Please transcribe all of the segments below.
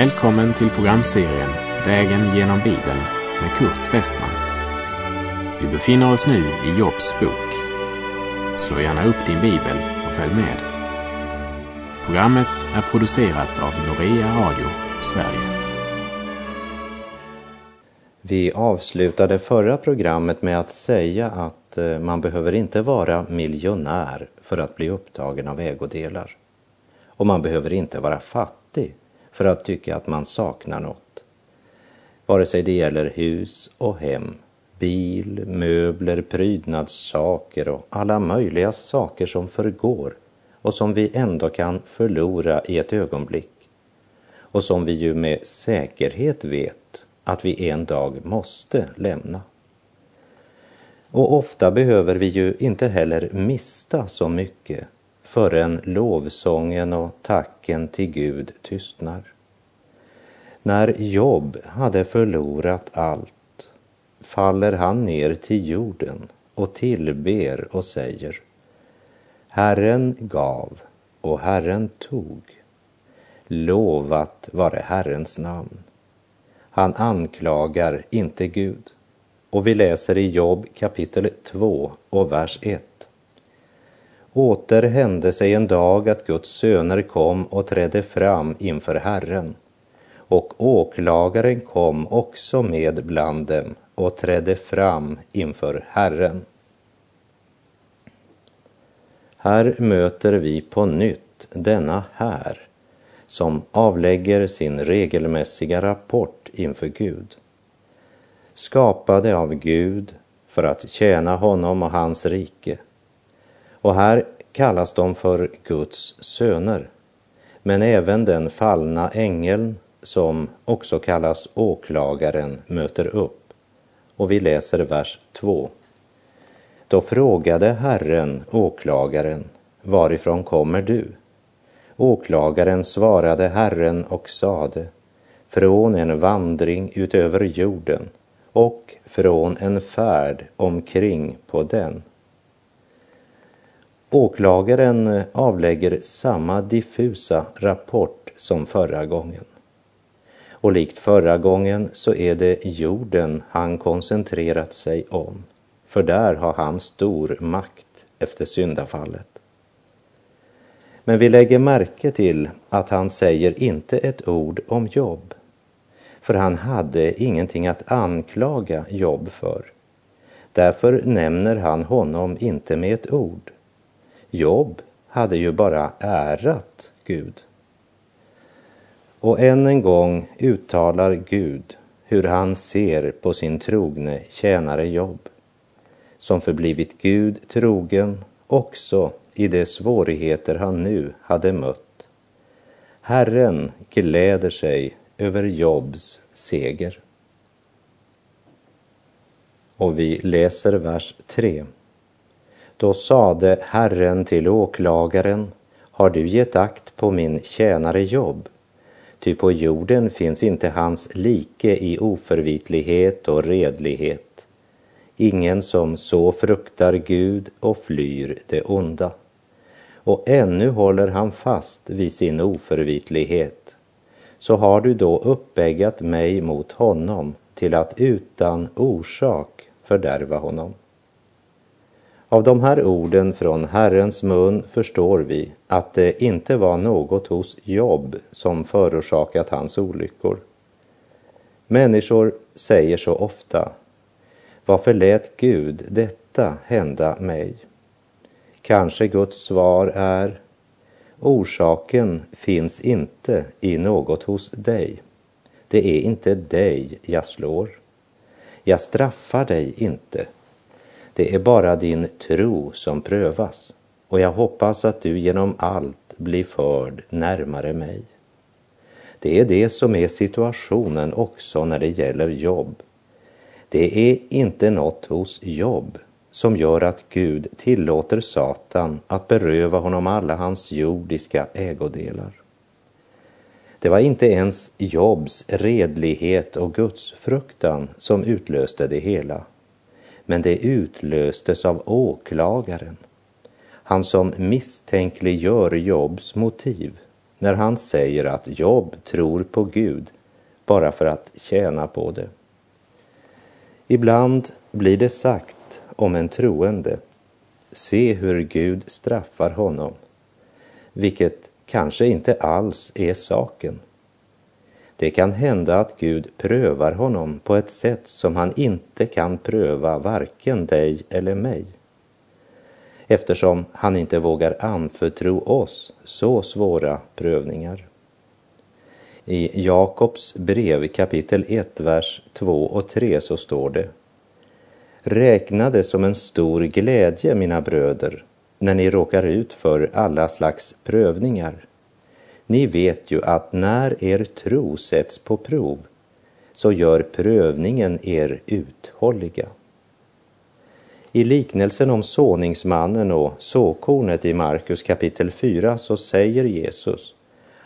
Välkommen till programserien Vägen genom Bibeln med Kurt Westman. Vi befinner oss nu i Jobs bok. Slå gärna upp din bibel och följ med. Programmet är producerat av Norea Radio Sverige. Vi avslutade förra programmet med att säga att eh, man behöver inte vara miljonär för att bli upptagen av ägodelar. Och man behöver inte vara fattig för att tycka att man saknar något. Vare sig det gäller hus och hem, bil, möbler, prydnadssaker och alla möjliga saker som förgår och som vi ändå kan förlora i ett ögonblick och som vi ju med säkerhet vet att vi en dag måste lämna. Och ofta behöver vi ju inte heller mista så mycket förrän lovsången och tacken till Gud tystnar. När Job hade förlorat allt faller han ner till jorden och tillber och säger Herren gav och Herren tog. Lovat vare Herrens namn. Han anklagar inte Gud. Och vi läser i Job kapitel 2 och vers 1. Åter hände sig en dag att Guds söner kom och trädde fram inför Herren. Och åklagaren kom också med bland dem och trädde fram inför Herren. Här möter vi på nytt denna här som avlägger sin regelmässiga rapport inför Gud. Skapade av Gud för att tjäna honom och hans rike och här kallas de för Guds söner. Men även den fallna ängeln, som också kallas åklagaren, möter upp. Och vi läser vers 2. Då frågade Herren åklagaren, varifrån kommer du? Åklagaren svarade Herren och sade, från en vandring utöver jorden och från en färd omkring på den. Åklagaren eh, avlägger samma diffusa rapport som förra gången. Och likt förra gången så är det jorden han koncentrerat sig om, för där har han stor makt efter syndafallet. Men vi lägger märke till att han säger inte ett ord om jobb, för han hade ingenting att anklaga jobb för. Därför nämner han honom inte med ett ord. Jobb hade ju bara ärat Gud. Och än en gång uttalar Gud hur han ser på sin trogne tjänare Jobb, som förblivit Gud trogen också i de svårigheter han nu hade mött. Herren gläder sig över Jobs seger. Och vi läser vers 3. Då sade Herren till åklagaren, har du gett akt på min tjänare Jobb? Ty på jorden finns inte hans like i oförvitlighet och redlighet. Ingen som så fruktar Gud och flyr det onda. Och ännu håller han fast vid sin oförvitlighet. Så har du då uppeggat mig mot honom till att utan orsak fördärva honom. Av de här orden från Herrens mun förstår vi att det inte var något hos Jobb som förorsakat hans olyckor. Människor säger så ofta, varför lät Gud detta hända mig? Kanske Guds svar är, orsaken finns inte i något hos dig. Det är inte dig jag slår. Jag straffar dig inte det är bara din tro som prövas och jag hoppas att du genom allt blir förd närmare mig. Det är det som är situationen också när det gäller jobb. Det är inte något hos jobb som gör att Gud tillåter Satan att beröva honom alla hans jordiska ägodelar. Det var inte ens Jobs redlighet och gudsfruktan som utlöste det hela, men det utlöstes av åklagaren. Han som misstänkliggör Jobs motiv när han säger att Job tror på Gud bara för att tjäna på det. Ibland blir det sagt om en troende, se hur Gud straffar honom, vilket kanske inte alls är saken. Det kan hända att Gud prövar honom på ett sätt som han inte kan pröva varken dig eller mig. Eftersom han inte vågar anförtro oss så svåra prövningar. I Jakobs brev kapitel 1, vers 2 och 3 så står det Räkna det som en stor glädje, mina bröder, när ni råkar ut för alla slags prövningar ni vet ju att när er tro sätts på prov så gör prövningen er uthålliga. I liknelsen om såningsmannen och såkornet i Markus kapitel 4 så säger Jesus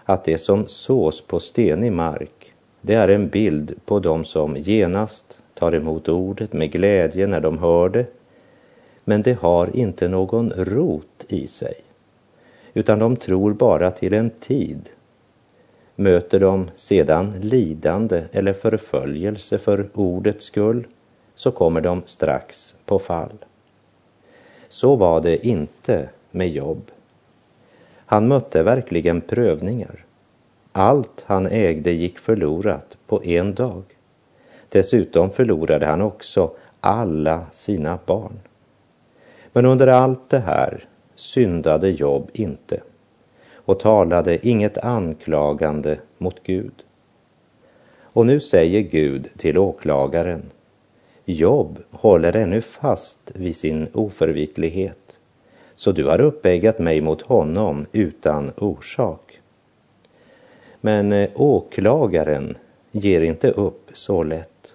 att det som sås på stenig mark, det är en bild på dem som genast tar emot ordet med glädje när de hör det, men det har inte någon rot i sig utan de tror bara till en tid. Möter de sedan lidande eller förföljelse för ordets skull så kommer de strax på fall. Så var det inte med Jobb. Han mötte verkligen prövningar. Allt han ägde gick förlorat på en dag. Dessutom förlorade han också alla sina barn. Men under allt det här syndade Job inte och talade inget anklagande mot Gud. Och nu säger Gud till åklagaren, Job håller ännu fast vid sin oförvitlighet, så du har uppeggat mig mot honom utan orsak. Men eh, åklagaren ger inte upp så lätt.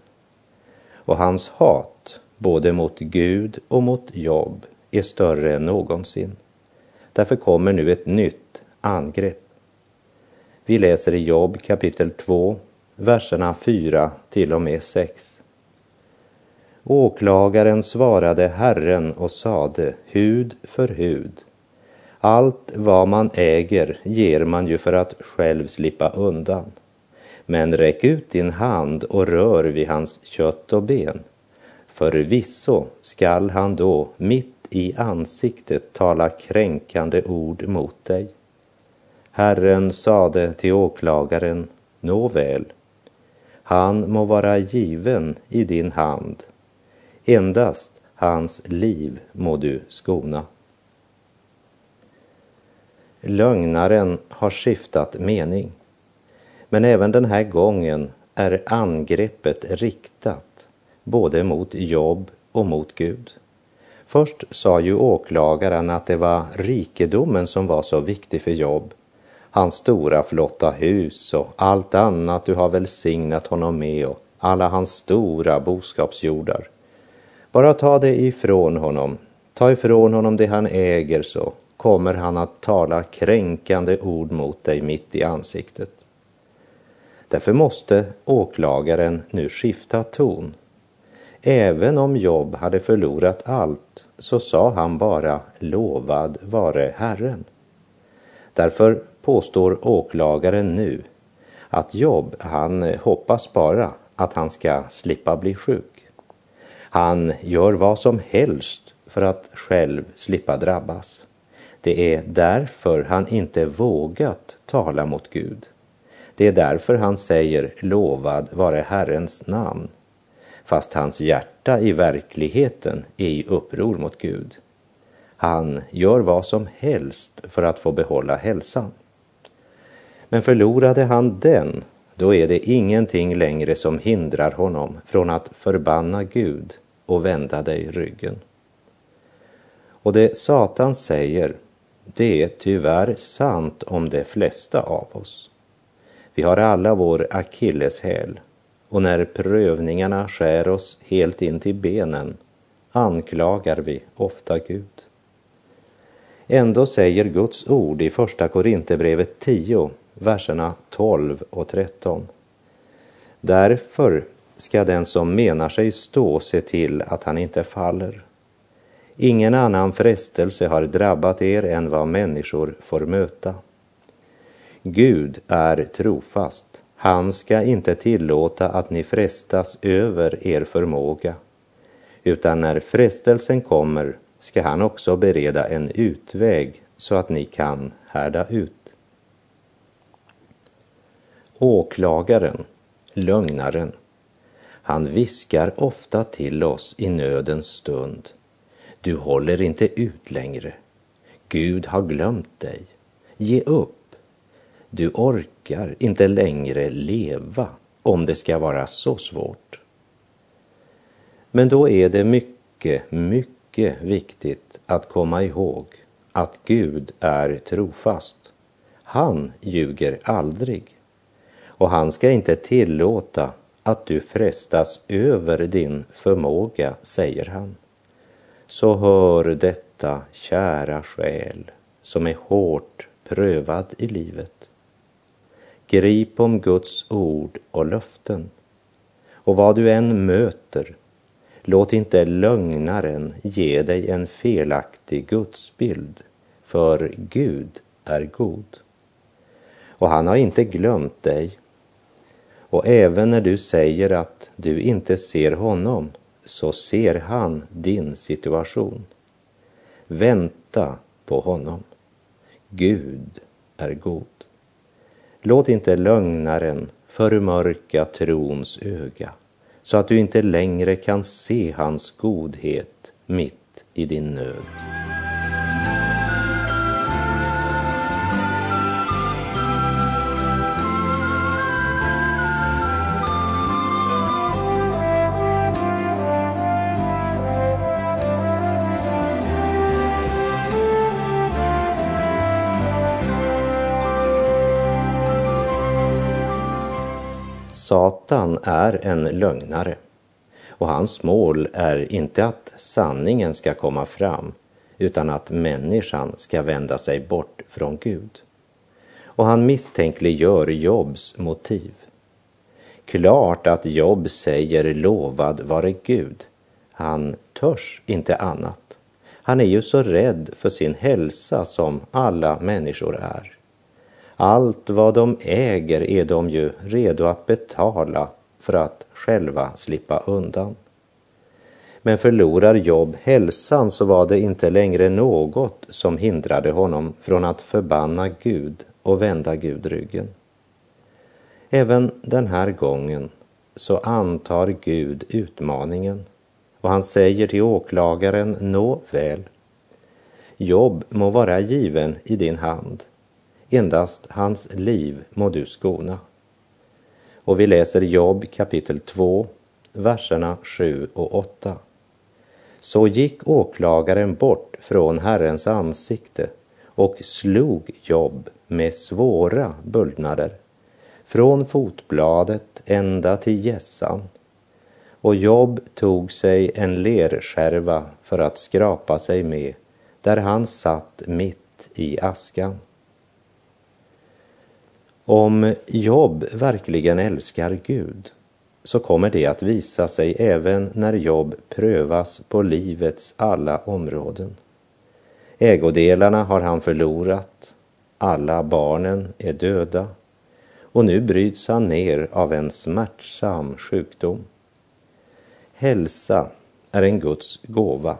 Och hans hat, både mot Gud och mot Job, är större än någonsin. Därför kommer nu ett nytt angrepp. Vi läser i Jobb kapitel 2, verserna 4 till och med 6. Åklagaren svarade Herren och sade hud för hud. Allt vad man äger ger man ju för att själv slippa undan. Men räck ut din hand och rör vid hans kött och ben. Förvisso skall han då mitt i ansiktet tala kränkande ord mot dig. Herren sade till åklagaren, nåväl, han må vara given i din hand, endast hans liv må du skona. Lögnaren har skiftat mening, men även den här gången är angreppet riktat både mot Jobb och mot Gud. Först sa ju åklagaren att det var rikedomen som var så viktig för Jobb. Hans stora flotta hus och allt annat du har välsignat honom med och alla hans stora boskapsjordar. Bara ta det ifrån honom. Ta ifrån honom det han äger så kommer han att tala kränkande ord mot dig mitt i ansiktet. Därför måste åklagaren nu skifta ton Även om Job hade förlorat allt så sa han bara lovad vare Herren. Därför påstår åklagaren nu att Job, han hoppas bara att han ska slippa bli sjuk. Han gör vad som helst för att själv slippa drabbas. Det är därför han inte vågat tala mot Gud. Det är därför han säger lovad vare Herrens namn fast hans hjärta i verkligheten är i uppror mot Gud. Han gör vad som helst för att få behålla hälsan. Men förlorade han den, då är det ingenting längre som hindrar honom från att förbanna Gud och vända dig ryggen. Och det Satan säger, det är tyvärr sant om de flesta av oss. Vi har alla vår akilleshäl och när prövningarna skär oss helt in till benen anklagar vi ofta Gud. Ändå säger Guds ord i Första Korinthierbrevet 10, verserna 12 och 13. Därför ska den som menar sig stå se till att han inte faller. Ingen annan frestelse har drabbat er än vad människor får möta. Gud är trofast. Han ska inte tillåta att ni frestas över er förmåga, utan när frestelsen kommer ska han också bereda en utväg så att ni kan härda ut. Åklagaren, lögnaren, han viskar ofta till oss i nödens stund. Du håller inte ut längre. Gud har glömt dig. Ge upp. Du orkar inte längre leva om det ska vara så svårt. Men då är det mycket, mycket viktigt att komma ihåg att Gud är trofast. Han ljuger aldrig. Och han ska inte tillåta att du frestas över din förmåga, säger han. Så hör detta, kära själ, som är hårt prövad i livet. Grip om Guds ord och löften. Och vad du än möter, låt inte lögnaren ge dig en felaktig gudsbild, för Gud är god. Och han har inte glömt dig och även när du säger att du inte ser honom så ser han din situation. Vänta på honom. Gud är god. Låt inte lögnaren förmörka trons öga så att du inte längre kan se hans godhet mitt i din nöd. Satan är en lögnare och hans mål är inte att sanningen ska komma fram utan att människan ska vända sig bort från Gud. Och han misstänkliggör Jobs motiv. Klart att Job säger lovad vare Gud. Han törs inte annat. Han är ju så rädd för sin hälsa som alla människor är. Allt vad de äger är de ju redo att betala för att själva slippa undan. Men förlorar Jobb hälsan så var det inte längre något som hindrade honom från att förbanna Gud och vända Gud ryggen. Även den här gången så antar Gud utmaningen och han säger till åklagaren, nå väl, Jobb må vara given i din hand Endast hans liv må du skona. Och vi läser Jobb kapitel 2, verserna 7 och 8. Så gick åklagaren bort från Herrens ansikte och slog Jobb med svåra bullnader, från fotbladet ända till gässan. Och Jobb tog sig en lerskärva för att skrapa sig med, där han satt mitt i askan. Om Job verkligen älskar Gud så kommer det att visa sig även när Jobb prövas på livets alla områden. Ägodelarna har han förlorat, alla barnen är döda och nu bryts han ner av en smärtsam sjukdom. Hälsa är en Guds gåva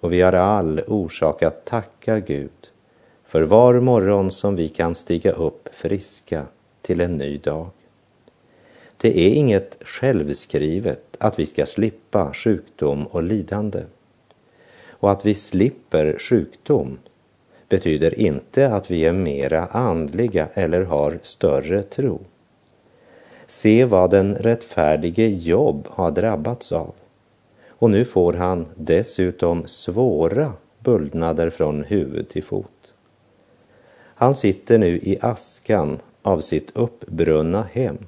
och vi har all orsak att tacka Gud för var morgon som vi kan stiga upp friska till en ny dag. Det är inget självskrivet att vi ska slippa sjukdom och lidande. Och att vi slipper sjukdom betyder inte att vi är mera andliga eller har större tro. Se vad den rättfärdige Jobb har drabbats av. Och nu får han dessutom svåra bullnader från huvud till fot. Han sitter nu i askan av sitt uppbrunna hem,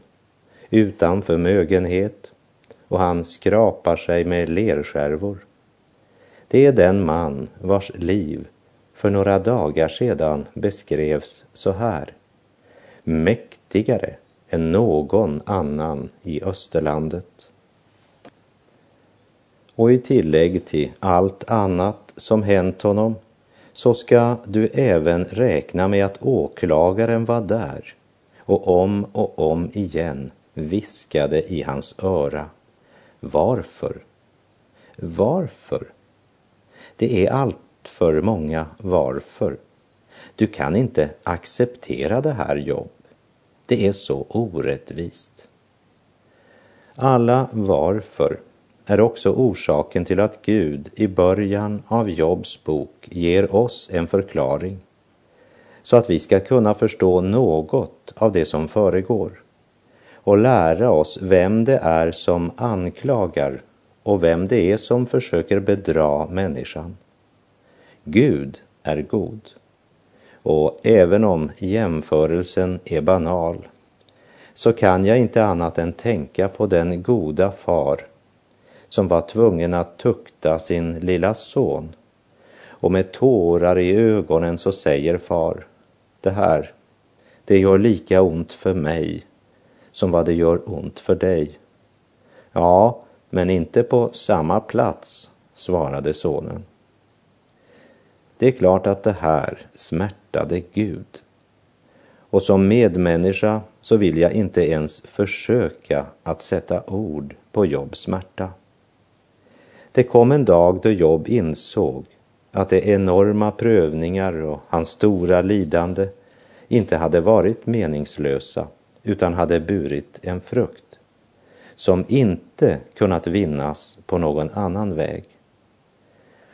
utan förmögenhet och han skrapar sig med lerskärvor. Det är den man vars liv för några dagar sedan beskrevs så här. Mäktigare än någon annan i Österlandet. Och i tillägg till allt annat som hänt honom så ska du även räkna med att åklagaren var där och om och om igen viskade i hans öra. Varför? Varför? Det är allt för många varför. Du kan inte acceptera det här jobb. Det är så orättvist. Alla varför är också orsaken till att Gud i början av Jobs bok ger oss en förklaring så att vi ska kunna förstå något av det som föregår och lära oss vem det är som anklagar och vem det är som försöker bedra människan. Gud är god. Och även om jämförelsen är banal så kan jag inte annat än tänka på den goda far som var tvungen att tukta sin lilla son. Och med tårar i ögonen så säger far, det här, det gör lika ont för mig som vad det gör ont för dig. Ja, men inte på samma plats, svarade sonen. Det är klart att det här smärtade Gud. Och som medmänniska så vill jag inte ens försöka att sätta ord på Jobs smärta. Det kom en dag då Job insåg att de enorma prövningar och hans stora lidande inte hade varit meningslösa utan hade burit en frukt som inte kunnat vinnas på någon annan väg.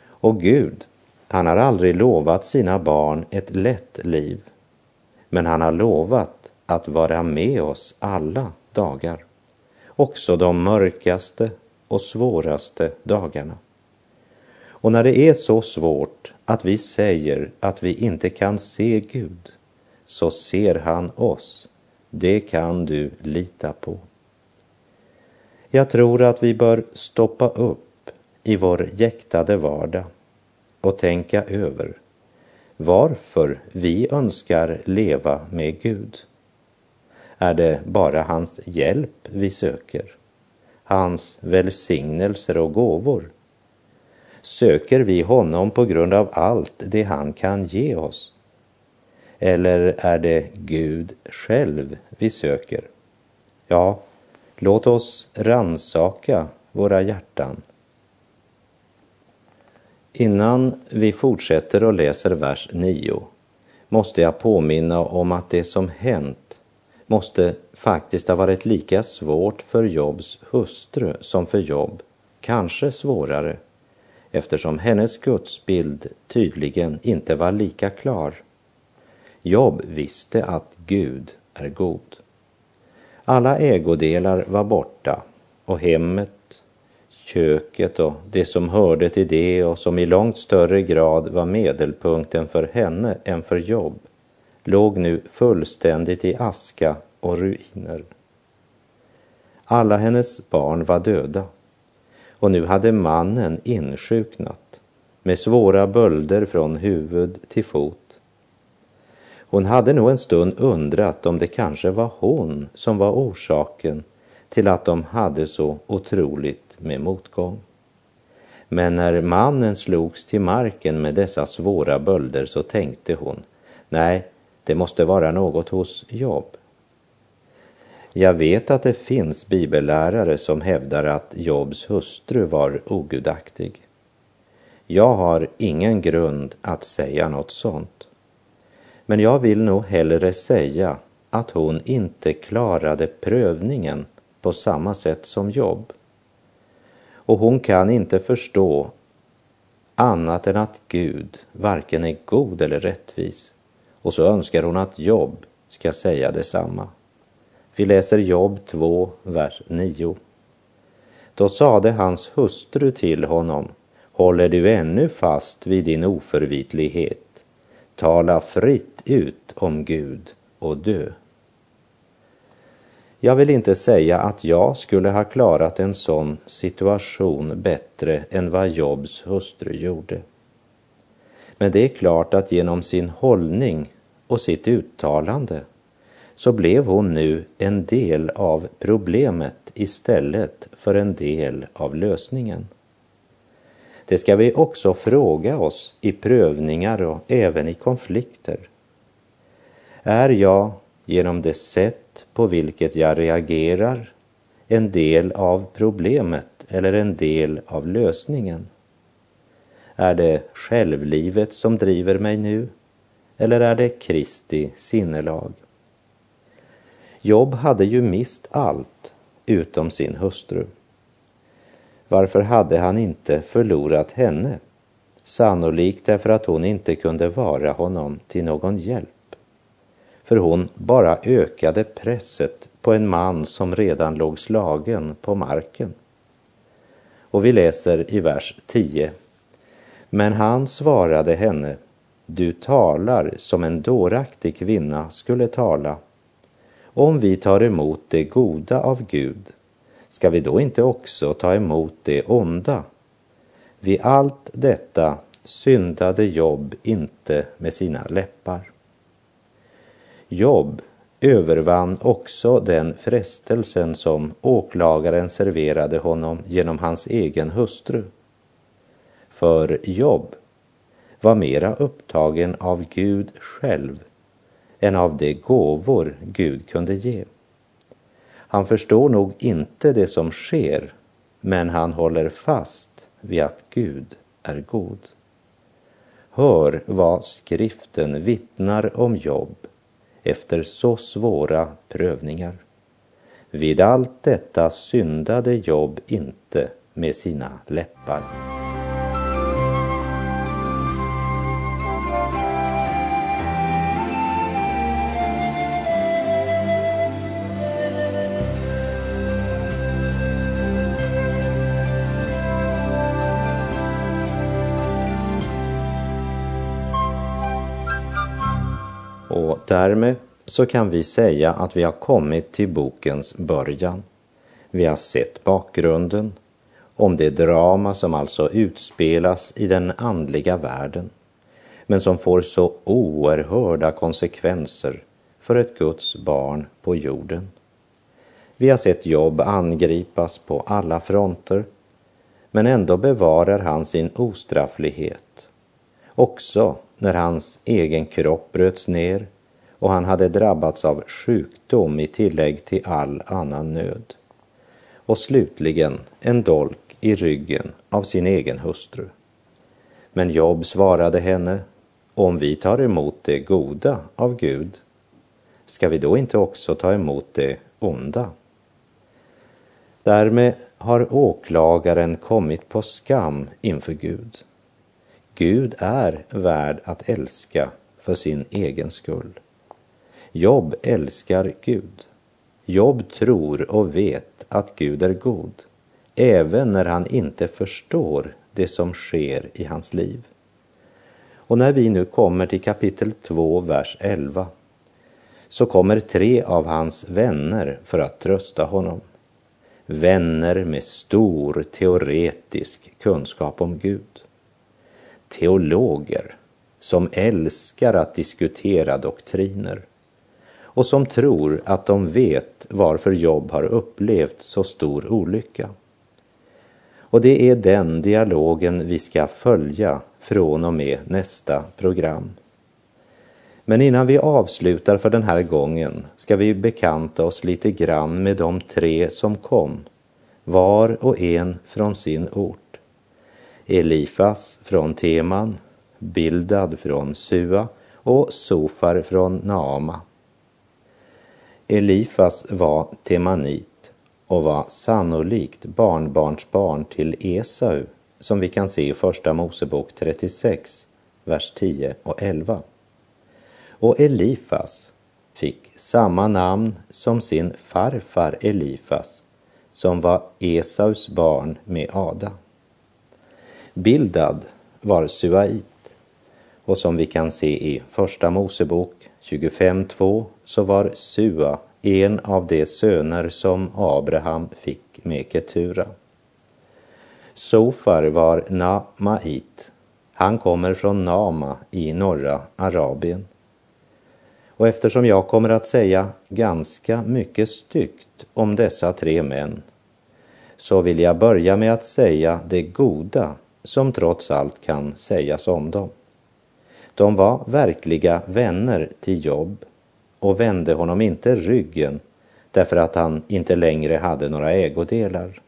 Och Gud, han har aldrig lovat sina barn ett lätt liv, men han har lovat att vara med oss alla dagar, också de mörkaste och svåraste dagarna. Och när det är så svårt att vi säger att vi inte kan se Gud, så ser han oss. Det kan du lita på. Jag tror att vi bör stoppa upp i vår jäktade vardag och tänka över varför vi önskar leva med Gud. Är det bara hans hjälp vi söker? Hans välsignelser och gåvor? Söker vi honom på grund av allt det han kan ge oss? Eller är det Gud själv vi söker? Ja, låt oss ransaka våra hjärtan. Innan vi fortsätter och läser vers 9 måste jag påminna om att det som hänt måste faktiskt ha varit lika svårt för Jobs hustru som för Job, kanske svårare, eftersom hennes gudsbild tydligen inte var lika klar. Job visste att Gud är god. Alla ägodelar var borta och hemmet, köket och det som hörde till det och som i långt större grad var medelpunkten för henne än för Job låg nu fullständigt i aska och ruiner. Alla hennes barn var döda och nu hade mannen insjuknat med svåra bölder från huvud till fot hon hade nog en stund undrat om det kanske var hon som var orsaken till att de hade så otroligt med motgång. Men när mannen slogs till marken med dessa svåra bölder så tänkte hon, nej, det måste vara något hos Jobb. Jag vet att det finns bibellärare som hävdar att Jobs hustru var ogudaktig. Jag har ingen grund att säga något sånt. Men jag vill nog hellre säga att hon inte klarade prövningen på samma sätt som Jobb. Och hon kan inte förstå annat än att Gud varken är god eller rättvis. Och så önskar hon att Jobb ska säga detsamma. Vi läser Jobb 2, vers 9. Då sade hans hustru till honom, håller du ännu fast vid din oförvitlighet? Tala fritt ut om Gud och dö. Jag vill inte säga att jag skulle ha klarat en sån situation bättre än vad Jobs hustru gjorde. Men det är klart att genom sin hållning och sitt uttalande så blev hon nu en del av problemet istället för en del av lösningen. Det ska vi också fråga oss i prövningar och även i konflikter. Är jag genom det sätt på vilket jag reagerar en del av problemet eller en del av lösningen? Är det självlivet som driver mig nu eller är det Kristi sinnelag? Jobb hade ju mist allt utom sin hustru. Varför hade han inte förlorat henne? Sannolikt därför att hon inte kunde vara honom till någon hjälp. För hon bara ökade presset på en man som redan låg slagen på marken. Och vi läser i vers 10. Men han svarade henne, du talar som en dåraktig kvinna skulle tala. Om vi tar emot det goda av Gud, ska vi då inte också ta emot det onda? Vid allt detta syndade Jobb inte med sina läppar. Jobb övervann också den frestelsen som åklagaren serverade honom genom hans egen hustru. För Jobb var mera upptagen av Gud själv än av de gåvor Gud kunde ge. Han förstår nog inte det som sker, men han håller fast vid att Gud är god. Hör vad skriften vittnar om Jobb efter så svåra prövningar. Vid allt detta syndade Jobb inte med sina läppar. Och därmed så kan vi säga att vi har kommit till bokens början. Vi har sett bakgrunden om det drama som alltså utspelas i den andliga världen men som får så oerhörda konsekvenser för ett Guds barn på jorden. Vi har sett Jobb angripas på alla fronter men ändå bevarar han sin ostrafflighet. Också när hans egen kropp bröts ner och han hade drabbats av sjukdom i tillägg till all annan nöd. Och slutligen en dolk i ryggen av sin egen hustru. Men Job svarade henne, om vi tar emot det goda av Gud, ska vi då inte också ta emot det onda? Därmed har åklagaren kommit på skam inför Gud. Gud är värd att älska för sin egen skull. Jobb älskar Gud. Jobb tror och vet att Gud är god, även när han inte förstår det som sker i hans liv. Och när vi nu kommer till kapitel 2, vers 11, så kommer tre av hans vänner för att trösta honom. Vänner med stor teoretisk kunskap om Gud. Teologer som älskar att diskutera doktriner och som tror att de vet varför Jobb har upplevt så stor olycka. Och det är den dialogen vi ska följa från och med nästa program. Men innan vi avslutar för den här gången ska vi bekanta oss lite grann med de tre som kom, var och en från sin ort. Elifas från Teman, Bildad från Sua och Sofar från Naama. Elifas var temanit och var sannolikt barnbarnsbarn till Esau som vi kan se i Första Mosebok 36, vers 10 och 11. Och Elifas fick samma namn som sin farfar Elifas som var Esaus barn med Ada. Bildad var suait och som vi kan se i Första Mosebok 25.2 så var Sua en av de söner som Abraham fick med Ketura. Sofar var Namait. Han kommer från Nama i norra Arabien. Och eftersom jag kommer att säga ganska mycket styggt om dessa tre män så vill jag börja med att säga det goda som trots allt kan sägas om dem. De var verkliga vänner till Jobb och vände honom inte ryggen därför att han inte längre hade några ägodelar.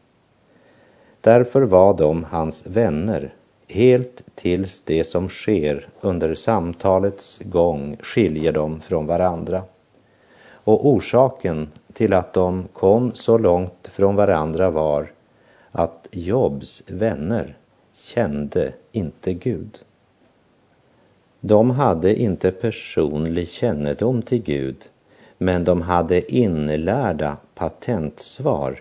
Därför var de hans vänner helt tills det som sker under samtalets gång skiljer dem från varandra. Och orsaken till att de kom så långt från varandra var att Jobs vänner kände inte Gud. De hade inte personlig kännedom till Gud, men de hade inlärda patentsvar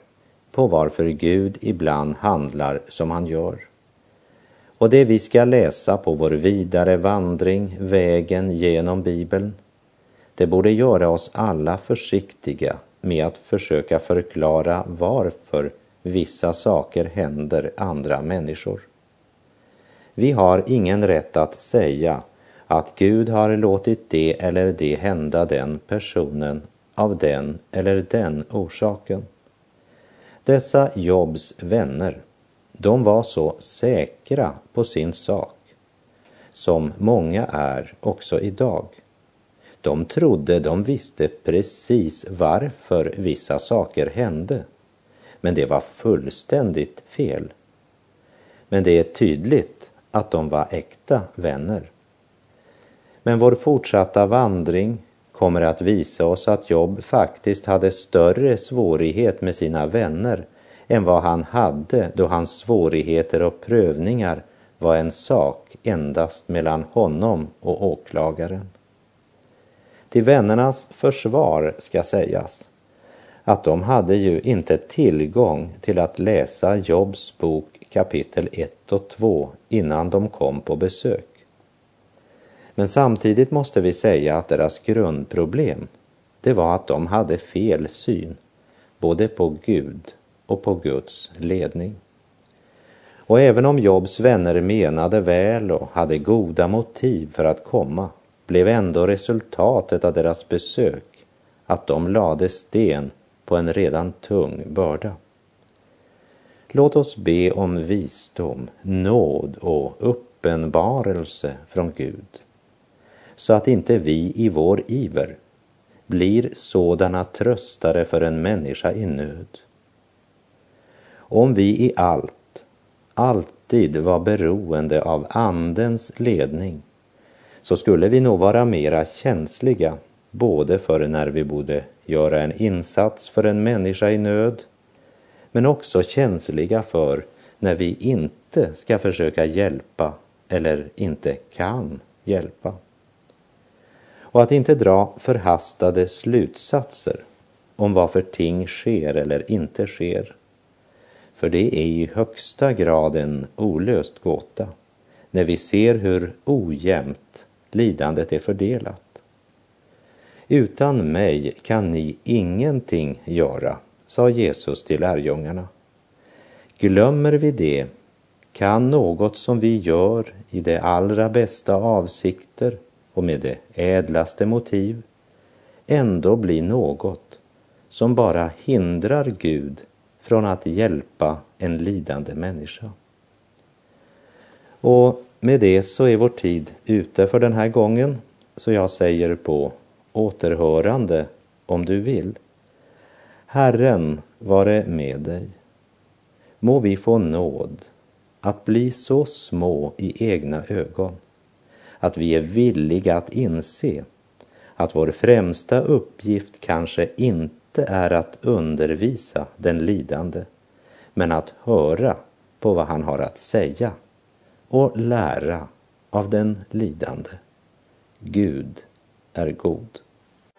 på varför Gud ibland handlar som han gör. Och det vi ska läsa på vår vidare vandring, vägen genom Bibeln, det borde göra oss alla försiktiga med att försöka förklara varför vissa saker händer andra människor. Vi har ingen rätt att säga att Gud har låtit det eller det hända den personen av den eller den orsaken. Dessa Jobs vänner, de var så säkra på sin sak, som många är också idag. De trodde de visste precis varför vissa saker hände, men det var fullständigt fel. Men det är tydligt att de var äkta vänner. Men vår fortsatta vandring kommer att visa oss att Job faktiskt hade större svårighet med sina vänner än vad han hade då hans svårigheter och prövningar var en sak endast mellan honom och åklagaren. Till vännernas försvar ska sägas att de hade ju inte tillgång till att läsa Jobs bok kapitel 1 och 2 innan de kom på besök. Men samtidigt måste vi säga att deras grundproblem, det var att de hade fel syn, både på Gud och på Guds ledning. Och även om Jobs vänner menade väl och hade goda motiv för att komma, blev ändå resultatet av deras besök att de lade sten på en redan tung börda. Låt oss be om visdom, nåd och uppenbarelse från Gud så att inte vi i vår iver blir sådana tröstare för en människa i nöd. Om vi i allt, alltid var beroende av Andens ledning så skulle vi nog vara mera känsliga både för när vi borde göra en insats för en människa i nöd men också känsliga för när vi inte ska försöka hjälpa eller inte kan hjälpa och att inte dra förhastade slutsatser om varför ting sker eller inte sker. För det är i högsta grad en olöst gåta när vi ser hur ojämnt lidandet är fördelat. Utan mig kan ni ingenting göra, sa Jesus till lärjungarna. Glömmer vi det kan något som vi gör i de allra bästa avsikter och med det ädlaste motiv ändå bli något som bara hindrar Gud från att hjälpa en lidande människa. Och med det så är vår tid ute för den här gången, så jag säger på återhörande om du vill. Herren vare med dig. Må vi få nåd att bli så små i egna ögon att vi är villiga att inse att vår främsta uppgift kanske inte är att undervisa den lidande, men att höra på vad han har att säga och lära av den lidande. Gud är god.